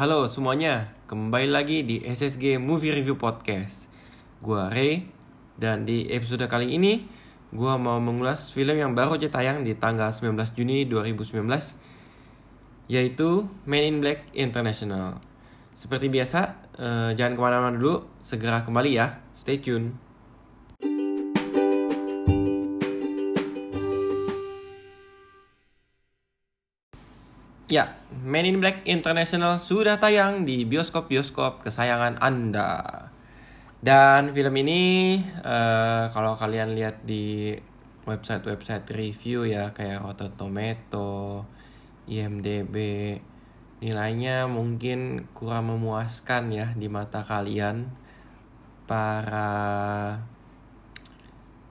Halo semuanya, kembali lagi di SSG Movie Review Podcast. Gua Ray dan di episode kali ini gua mau mengulas film yang baru aja tayang di tanggal 19 Juni 2019 yaitu Men in Black International. Seperti biasa, eh, jangan ke mana-mana dulu, segera kembali ya. Stay tune. Ya, Men in Black International sudah tayang di bioskop-bioskop kesayangan Anda. Dan film ini eh, kalau kalian lihat di website-website review ya kayak Rotten Tomato, IMDb, nilainya mungkin kurang memuaskan ya di mata kalian para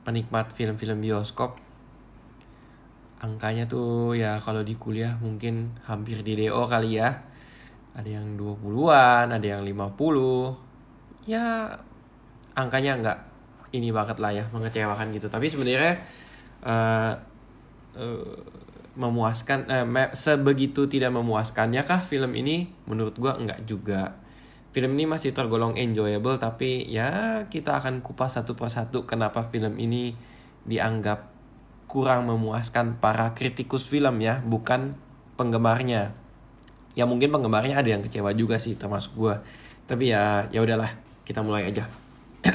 penikmat film-film bioskop angkanya tuh ya kalau di kuliah mungkin hampir di DO kali ya. Ada yang 20-an, ada yang 50. Ya angkanya nggak ini banget lah ya, mengecewakan gitu. Tapi sebenarnya uh, uh, memuaskan uh, sebegitu tidak memuaskannya kah film ini menurut gua nggak juga. Film ini masih tergolong enjoyable tapi ya kita akan kupas satu persatu kenapa film ini dianggap kurang memuaskan para kritikus film ya, bukan penggemarnya. Ya mungkin penggemarnya ada yang kecewa juga sih termasuk gue. Tapi ya ya udahlah, kita mulai aja.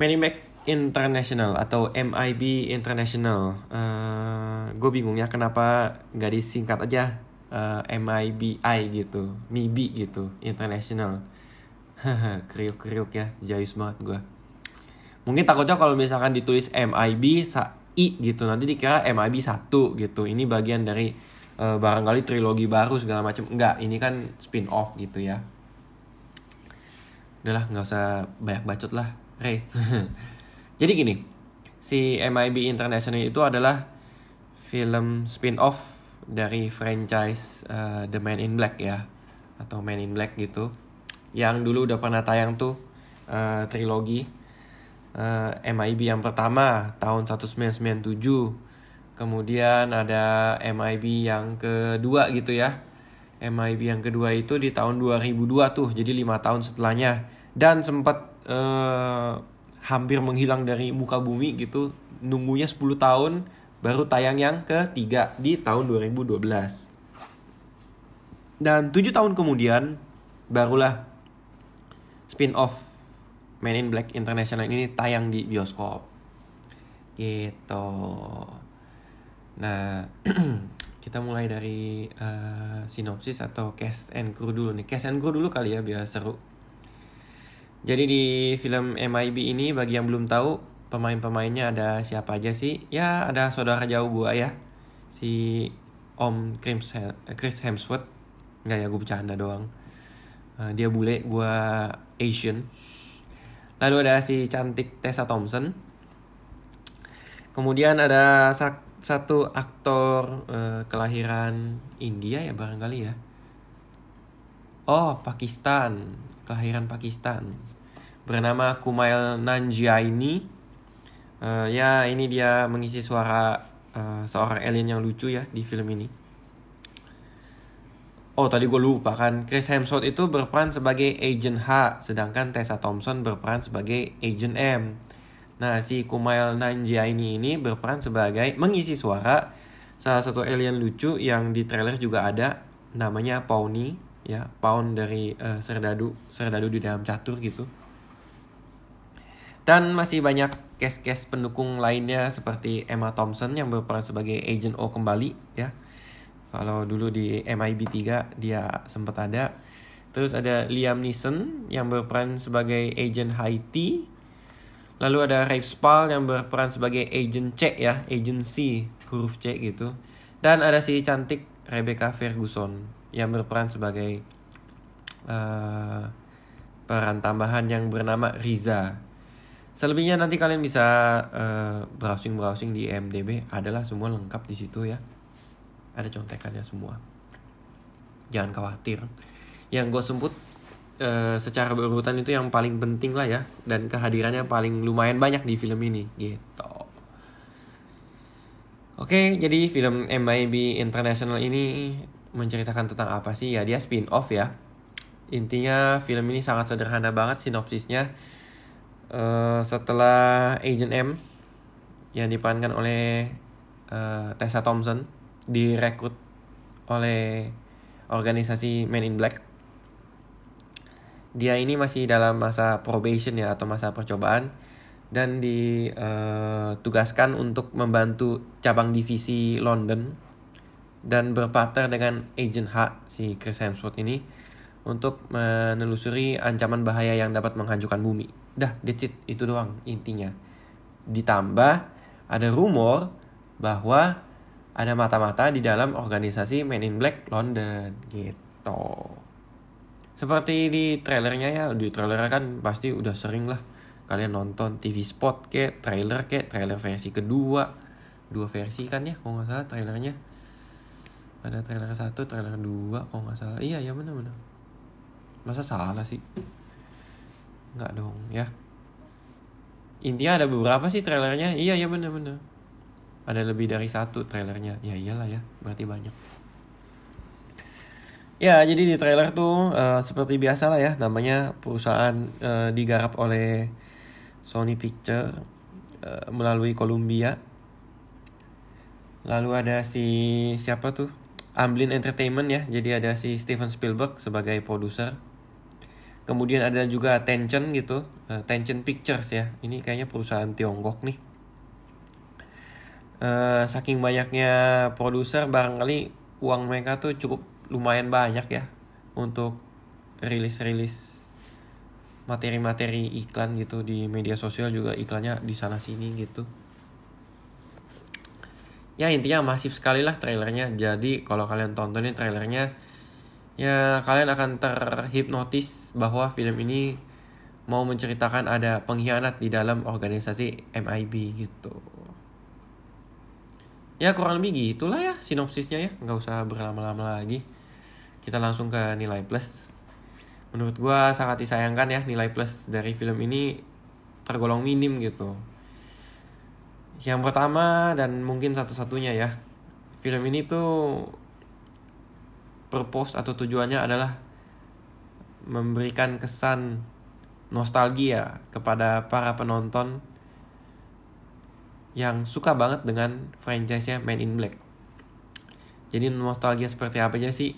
Manimac International atau MIB International. Uh, eh, gue bingung ya kenapa nggak disingkat aja uh, eh, MIBI gitu, MIBI gitu, International. kriuk-kriuk ya, jayus banget gue. Mungkin takutnya kalau misalkan ditulis MIB I gitu nanti dikira MIB 1 gitu. Ini bagian dari uh, barangkali trilogi baru segala macam. Enggak, ini kan spin off gitu ya. Udahlah, nggak usah banyak bacot lah, Ray. Jadi gini, si MIB International itu adalah film spin off dari franchise uh, The Man in Black ya atau Man in Black gitu. Yang dulu udah pernah tayang tuh uh, trilogi uh, eh, MIB yang pertama tahun 1997 kemudian ada MIB yang kedua gitu ya. MIB yang kedua itu di tahun 2002 tuh jadi lima tahun setelahnya. Dan sempat uh, hampir menghilang dari muka bumi gitu. Nunggunya 10 tahun baru tayang yang ketiga di tahun 2012 dan tujuh tahun kemudian barulah spin off Men in Black International ini tayang di bioskop. Gitu. Nah kita mulai dari uh, sinopsis atau cast and crew dulu nih. Cast and crew dulu kali ya biar seru. Jadi di film MIB ini bagi yang belum tahu pemain-pemainnya ada siapa aja sih? Ya ada saudara jauh gua ya. Si Om Chris Hemsworth. Nggak ya gue bercanda doang. Uh, dia bule gua Asian Lalu ada si cantik Tessa Thompson. Kemudian ada satu aktor uh, kelahiran India ya barangkali ya. Oh, Pakistan. Kelahiran Pakistan. Bernama Kumail Nanjiani. Uh, ya, ini dia mengisi suara uh, seorang alien yang lucu ya di film ini. Oh tadi gue lupa kan. Chris Hemsworth itu berperan sebagai Agent H Sedangkan Tessa Thompson berperan sebagai Agent M. Nah si Kumail Nanjiani ini berperan sebagai mengisi suara. Salah satu alien lucu yang di trailer juga ada Namanya Pawnee ya Pawn dari uh, Serdadu Serdadu di dalam catur gitu. Dan masih banyak cast-cast pendukung lainnya seperti Emma Thompson yang berperan sebagai Agent O kembali ya kalau dulu di MIB 3 dia sempat ada. Terus ada Liam Neeson yang berperan sebagai agent Haiti. Lalu ada Rafe Spall yang berperan sebagai agent C ya, agent C, huruf C gitu. Dan ada si cantik Rebecca Ferguson yang berperan sebagai uh, peran tambahan yang bernama Riza. Selebihnya nanti kalian bisa uh, browsing-browsing di MDB, adalah semua lengkap di situ ya ada contekannya semua jangan khawatir yang gue sebut uh, secara berurutan itu yang paling penting lah ya dan kehadirannya paling lumayan banyak di film ini gitu oke jadi film MIB International ini menceritakan tentang apa sih? Ya dia spin off ya. Intinya film ini sangat sederhana banget sinopsisnya. Uh, setelah Agent M yang diperankan oleh uh, Tessa Thompson direkrut oleh organisasi Men in Black. Dia ini masih dalam masa probation ya atau masa percobaan dan ditugaskan uh, untuk membantu cabang divisi London dan berpartner dengan Agent H si Chris Hemsworth ini untuk menelusuri ancaman bahaya yang dapat menghancurkan bumi. Dah, that's it. Itu doang intinya. Ditambah ada rumor bahwa ada mata-mata di dalam organisasi Men in Black London gitu. Seperti di trailernya ya, di trailernya kan pasti udah sering lah kalian nonton TV spot ke trailer ke trailer versi kedua. Dua versi kan ya kalau nggak salah trailernya. Ada trailer satu trailer dua kalau nggak salah. Iya ya mana mana masa salah sih? Nggak dong ya. Intinya ada beberapa sih trailernya. Iya ya bener bener ada lebih dari satu trailernya ya iyalah ya berarti banyak ya jadi di trailer tuh uh, seperti biasa lah ya namanya perusahaan uh, digarap oleh Sony Picture uh, melalui Columbia lalu ada si siapa tuh Amblin Entertainment ya. Jadi ada si Steven Spielberg sebagai produser. Kemudian ada juga Tencent gitu, uh, Tencent Pictures ya. Ini kayaknya perusahaan Tiongkok nih. Uh, saking banyaknya produser barangkali uang mereka tuh cukup lumayan banyak ya untuk rilis-rilis materi-materi iklan gitu di media sosial juga iklannya di sana sini gitu. Ya intinya masif sekali lah trailernya. Jadi kalau kalian tontonin trailernya ya kalian akan terhipnotis bahwa film ini mau menceritakan ada pengkhianat di dalam organisasi MIB gitu ya kurang lebih gitulah ya sinopsisnya ya. Nggak usah berlama-lama lagi. Kita langsung ke nilai plus. Menurut gue sangat disayangkan ya nilai plus dari film ini tergolong minim gitu. Yang pertama dan mungkin satu-satunya ya, film ini tuh purpose atau tujuannya adalah memberikan kesan nostalgia kepada para penonton yang suka banget dengan franchise-nya Man in Black. Jadi nostalgia seperti apa aja sih?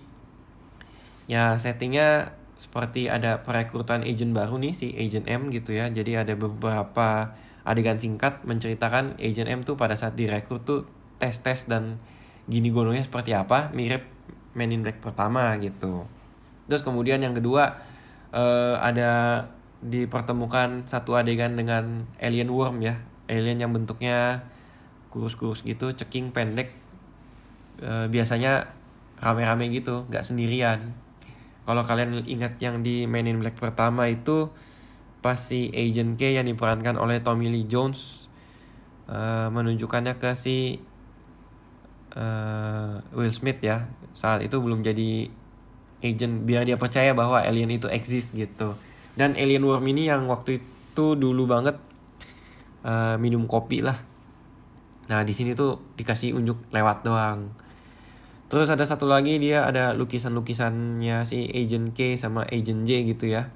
Ya settingnya seperti ada perekrutan agent baru nih si Agent M gitu ya. Jadi ada beberapa adegan singkat menceritakan Agent M tuh pada saat direkrut tuh tes-tes dan gini gononya seperti apa mirip Men in Black pertama gitu. Terus kemudian yang kedua uh, ada dipertemukan satu adegan dengan alien worm ya, alien yang bentuknya kurus-kurus gitu, ceking pendek. Uh, biasanya rame-rame gitu, nggak sendirian. Kalau kalian ingat yang di Men in Black pertama itu pas si Agent K yang diperankan oleh Tommy Lee Jones uh, menunjukkannya ke si uh, Will Smith ya saat itu belum jadi agent biar dia percaya bahwa alien itu exist gitu dan alien worm ini yang waktu itu dulu banget uh, minum kopi lah. Nah di sini tuh dikasih unjuk lewat doang. Terus ada satu lagi dia ada lukisan-lukisannya si agent K sama agent J gitu ya.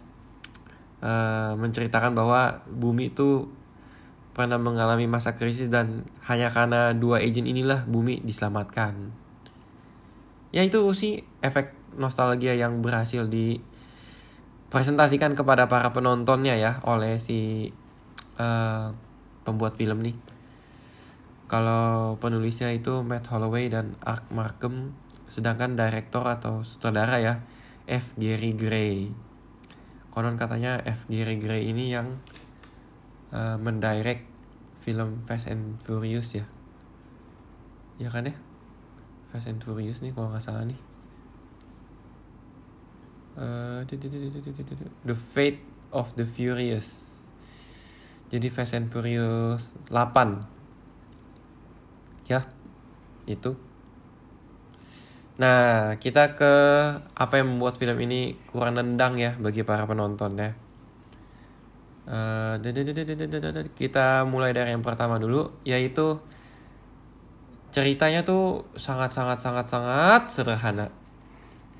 Uh, menceritakan bahwa bumi itu pernah mengalami masa krisis dan hanya karena dua agent inilah bumi diselamatkan. Ya itu sih efek nostalgia yang berhasil dipresentasikan kepada para penontonnya ya oleh si uh, pembuat film nih. Kalau penulisnya itu Matt Holloway dan Ark Markham, sedangkan direktor atau sutradara ya F. Gary Gray konon katanya F. Gary Gray ini yang uh, mendirect film Fast and Furious ya ya kan ya Fast and Furious nih kalau nggak salah nih uh, The Fate of the Furious jadi Fast and Furious 8 ya itu Nah, kita ke apa yang membuat film ini kurang nendang ya bagi para penonton ya. Uh, kita mulai dari yang pertama dulu, yaitu ceritanya tuh sangat sangat sangat sangat sederhana.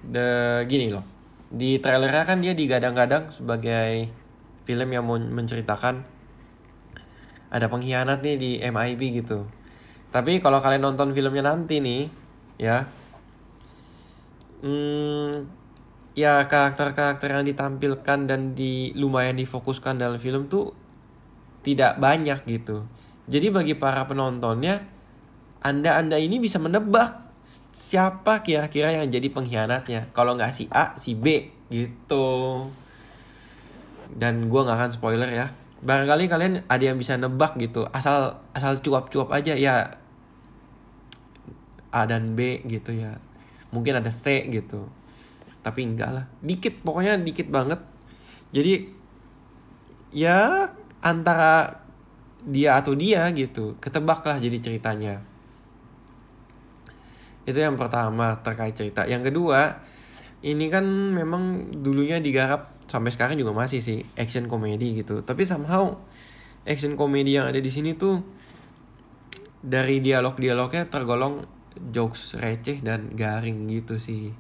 the gini loh di trailernya kan dia digadang-gadang sebagai film yang menceritakan ada pengkhianat nih di MIB gitu tapi kalau kalian nonton filmnya nanti nih ya hmm, ya karakter-karakter yang ditampilkan dan di lumayan difokuskan dalam film tuh tidak banyak gitu jadi bagi para penontonnya anda-anda ini bisa menebak siapa kira-kira yang jadi pengkhianatnya. Kalau nggak si A, si B gitu. Dan gue nggak akan spoiler ya. Barangkali kalian ada yang bisa nebak gitu. Asal asal cuap-cuap aja ya. A dan B gitu ya. Mungkin ada C gitu. Tapi enggak lah. Dikit pokoknya dikit banget. Jadi ya antara dia atau dia gitu. Ketebak lah jadi ceritanya. Itu yang pertama terkait cerita. Yang kedua, ini kan memang dulunya digarap sampai sekarang juga masih sih action komedi gitu. Tapi somehow action komedi yang ada di sini tuh dari dialog-dialognya tergolong jokes receh dan garing gitu sih.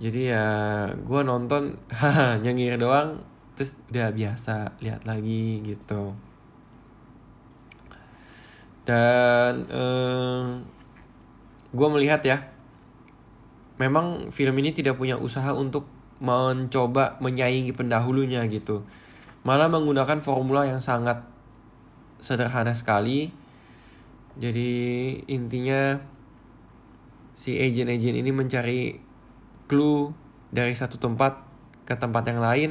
Jadi ya gue nonton nyengir doang terus udah biasa lihat lagi gitu. Dan eh, gue melihat ya memang film ini tidak punya usaha untuk mencoba menyaingi pendahulunya gitu. Malah menggunakan formula yang sangat sederhana sekali. Jadi intinya si agent-agent ini mencari clue dari satu tempat ke tempat yang lain.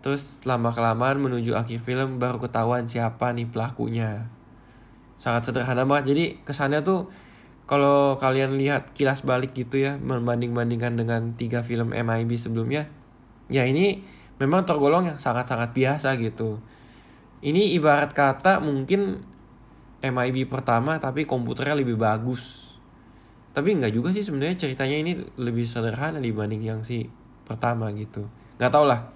Terus lama kelamaan menuju akhir film baru ketahuan siapa nih pelakunya. Sangat sederhana banget. Jadi kesannya tuh kalau kalian lihat kilas balik gitu ya membanding-bandingkan dengan tiga film MIB sebelumnya ya ini memang tergolong yang sangat-sangat biasa gitu. Ini ibarat kata mungkin MIB pertama tapi komputernya lebih bagus. Tapi nggak juga sih sebenarnya ceritanya ini lebih sederhana dibanding yang si pertama gitu. Nggak tau lah.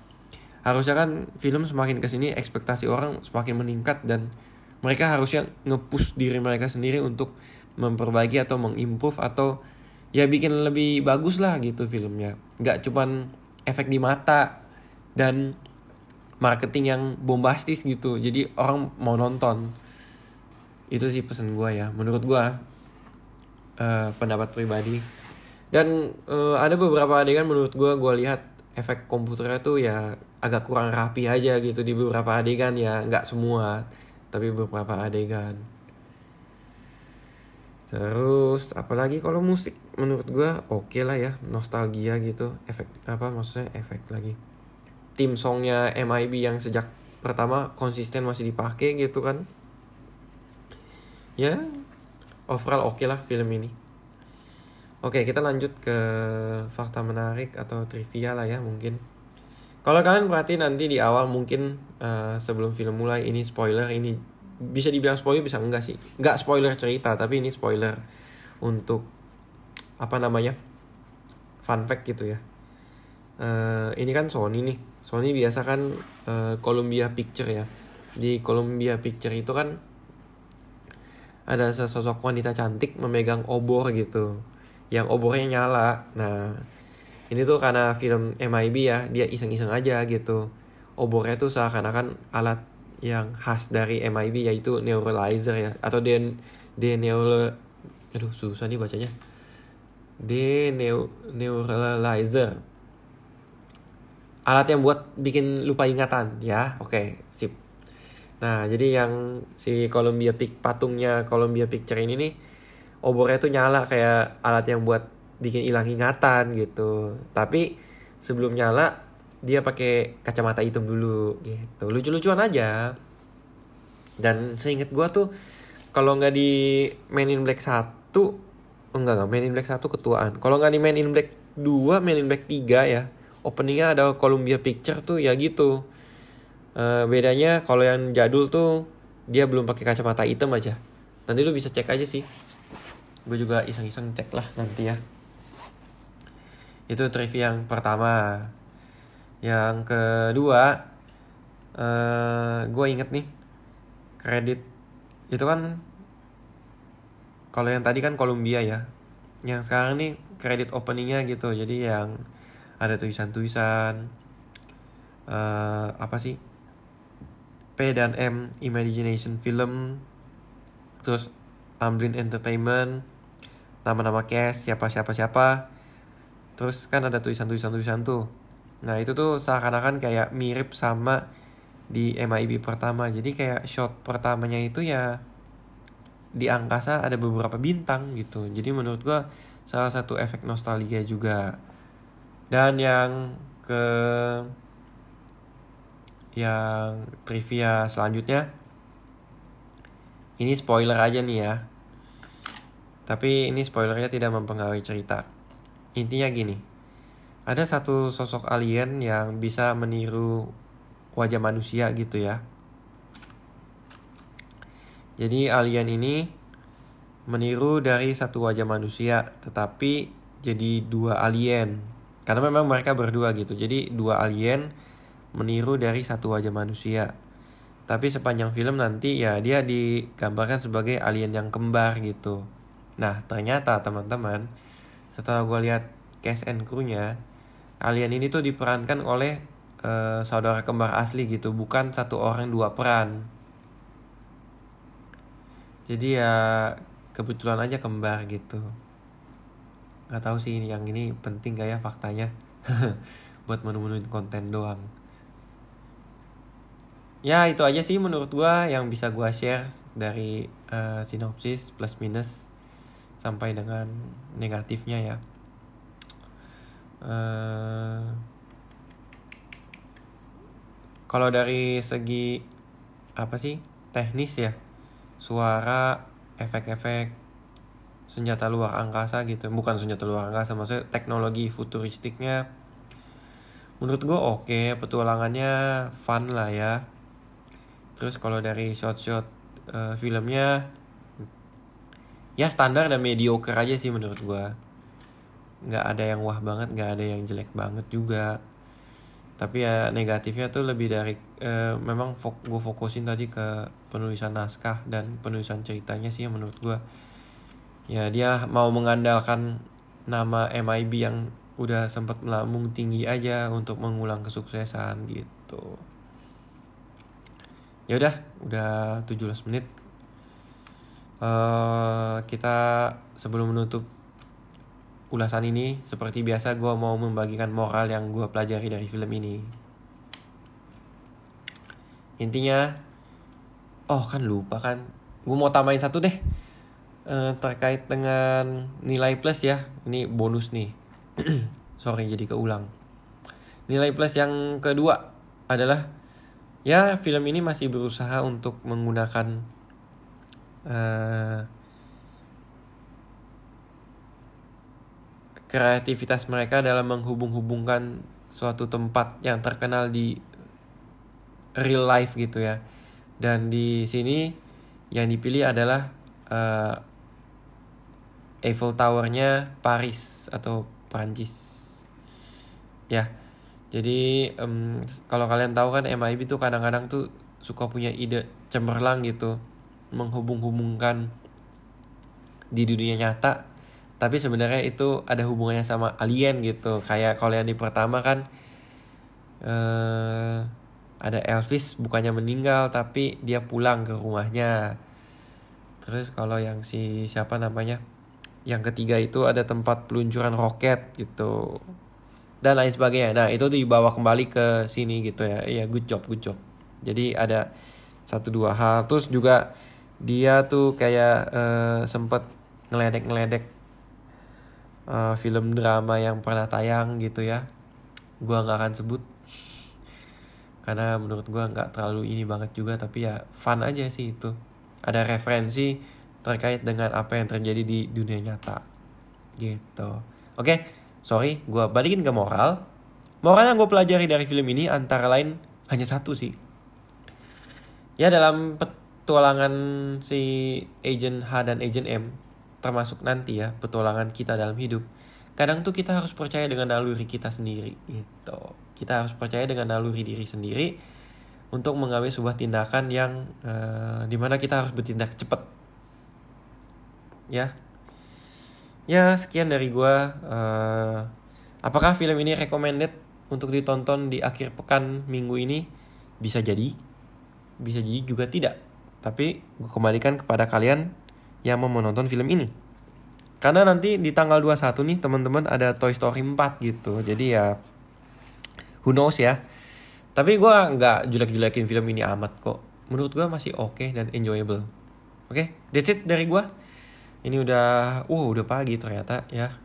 Harusnya kan film semakin ke sini ekspektasi orang semakin meningkat dan mereka harusnya ngepush diri mereka sendiri untuk memperbaiki atau mengimprove atau ya bikin lebih bagus lah gitu filmnya. Nggak cuman efek di mata dan marketing yang bombastis gitu. Jadi orang mau nonton. Itu sih pesan gue ya. Menurut gue uh, pendapat pribadi. Dan uh, ada beberapa adegan menurut gue gue lihat efek komputernya tuh ya agak kurang rapi aja gitu di beberapa adegan ya. Nggak semua tapi beberapa adegan Terus apalagi kalau musik menurut gue oke okay lah ya nostalgia gitu. Efek apa maksudnya efek lagi. Tim songnya MIB yang sejak pertama konsisten masih dipakai gitu kan. Ya overall oke okay lah film ini. Oke okay, kita lanjut ke fakta menarik atau trivia lah ya mungkin. Kalau kalian perhatiin nanti di awal mungkin uh, sebelum film mulai ini spoiler ini bisa dibilang spoiler bisa enggak sih? Enggak spoiler cerita tapi ini spoiler untuk apa namanya fun fact gitu ya. Uh, ini kan Sony nih. Sony biasa kan uh, Columbia Picture ya. Di Columbia Picture itu kan ada sesosok wanita cantik memegang obor gitu. Yang obornya nyala. Nah ini tuh karena film MIB ya dia iseng-iseng aja gitu. Obornya tuh seakan-akan alat yang khas dari MIB yaitu neuralizer ya. Atau den de neuro aduh susah nih bacanya. De neu neuralizer. Alat yang buat bikin lupa ingatan ya. Oke okay, sip. Nah jadi yang si Columbia Pic patungnya Columbia Picture ini nih obornya tuh nyala kayak alat yang buat bikin hilang ingatan gitu. Tapi sebelum nyala dia pakai kacamata hitam dulu gitu. Lucu-lucuan aja. Dan seingat gue tuh kalau nggak di Men in Black satu enggak enggak. Men in Black satu ketuaan. Kalau nggak di Men in Black 2 Men in Black 3 ya openingnya ada Columbia Picture tuh ya gitu. Uh, bedanya kalau yang jadul tuh dia belum pakai kacamata hitam aja. Nanti lu bisa cek aja sih. Gue juga iseng-iseng cek lah nanti ya. Itu trivia yang pertama yang kedua uh, eh, gue inget nih kredit. Itu kan kalau yang tadi kan Columbia ya. Yang sekarang nih kredit openingnya gitu. Jadi yang ada tulisan-tulisan uh, apa sih? P dan M Imagination Film. Terus Amblin Entertainment nama-nama cast siapa siapa siapa terus kan ada tulisan-tulisan tulisan tuh nah itu tuh seakan-akan kayak mirip sama di MIB pertama. Jadi kayak shot pertamanya itu ya di angkasa ada beberapa bintang gitu. Jadi menurut gua salah satu efek nostalgia juga. Dan yang ke yang trivia selanjutnya ini spoiler aja nih ya. Tapi ini spoilernya tidak mempengaruhi cerita. Intinya gini ada satu sosok alien yang bisa meniru wajah manusia gitu ya jadi alien ini meniru dari satu wajah manusia tetapi jadi dua alien karena memang mereka berdua gitu jadi dua alien meniru dari satu wajah manusia. Tapi sepanjang film nanti ya dia digambarkan sebagai alien yang kembar gitu. Nah ternyata teman-teman setelah gue lihat cast and crew-nya alien ini tuh diperankan oleh uh, saudara kembar asli gitu bukan satu orang dua peran. Jadi ya kebetulan aja kembar gitu. Gak tahu sih ini yang ini penting gak ya faktanya buat menu-menuin konten doang ya itu aja sih menurut gua yang bisa gua share dari uh, sinopsis plus minus sampai dengan negatifnya ya uh, kalau dari segi apa sih teknis ya suara efek-efek senjata luar angkasa gitu. Bukan senjata luar angkasa maksudnya teknologi futuristiknya. Menurut gue oke petualangannya fun lah ya. Terus kalau dari shot-shot uh, filmnya ya standar dan mediocre aja sih menurut gua nggak ada yang wah banget nggak ada yang jelek banget juga. Tapi ya negatifnya tuh lebih dari uh, memang fok gue fokusin tadi ke penulisan naskah dan penulisan ceritanya sih yang menurut gue ya dia mau mengandalkan nama MIB yang udah sempat melambung tinggi aja untuk mengulang kesuksesan gitu. Ya udah udah 17 menit. Uh, kita sebelum menutup ulasan ini seperti biasa gue mau membagikan moral yang gue pelajari dari film ini. Intinya oh kan lupa kan. Gue mau tambahin satu deh uh, terkait dengan nilai plus ya. Ini bonus nih. Sorry jadi keulang. Nilai plus yang kedua adalah ya film ini masih berusaha untuk menggunakan uh, kreativitas mereka dalam menghubung-hubungkan suatu tempat yang terkenal di real life gitu ya. Dan di sini yang dipilih adalah uh, Eiffel Towernya Paris atau Prancis ya jadi um, kalau kalian tahu kan MIB tuh kadang-kadang tuh suka punya ide cemerlang gitu menghubung-hubungkan di dunia nyata tapi sebenarnya itu ada hubungannya sama alien gitu kayak kalau yang di pertama kan uh, ada Elvis bukannya meninggal tapi dia pulang ke rumahnya terus kalau yang si siapa namanya yang ketiga itu ada tempat peluncuran roket gitu dan lain sebagainya. Nah itu dibawa kembali ke sini gitu ya. Iya good job good job. Jadi ada satu dua hal. Terus juga dia tuh kayak uh, sempet ngeledek-ngeledek uh, film drama yang pernah tayang gitu ya. Gua nggak akan sebut karena menurut gua nggak terlalu ini banget juga tapi ya fun aja sih itu. Ada referensi terkait dengan apa yang terjadi di dunia nyata gitu. Oke. Sorry gue balikin ke moral moral yang gue pelajari dari film ini antara lain hanya satu sih ya dalam petualangan si agent H dan agent M termasuk nanti ya petualangan kita dalam hidup. Kadang tuh kita harus percaya dengan naluri kita sendiri gitu. Kita harus percaya dengan naluri diri sendiri untuk mengambil sebuah tindakan yang uh, di mana kita harus bertindak cepat. Ya. Ya sekian dari gue uh, apakah film ini recommended untuk ditonton di akhir pekan minggu ini? Bisa jadi. Bisa jadi juga tidak. Tapi gue kembalikan kepada kalian yang mau menonton film ini. Karena nanti di tanggal 21 nih teman-teman ada Toy Story 4 gitu. Jadi ya who knows ya. Tapi gue nggak jelek-jelekin film ini amat kok. Menurut gue masih oke okay dan enjoyable. Oke okay? that's it dari gue ini udah uh udah pagi ternyata ya.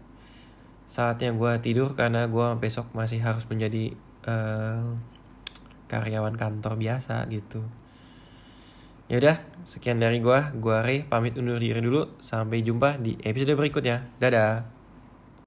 Saatnya gue tidur karena gue besok masih harus menjadi uh, karyawan kantor biasa gitu ya udah sekian dari gue gue Ray pamit undur diri dulu. Sampai jumpa di episode berikutnya. Dadah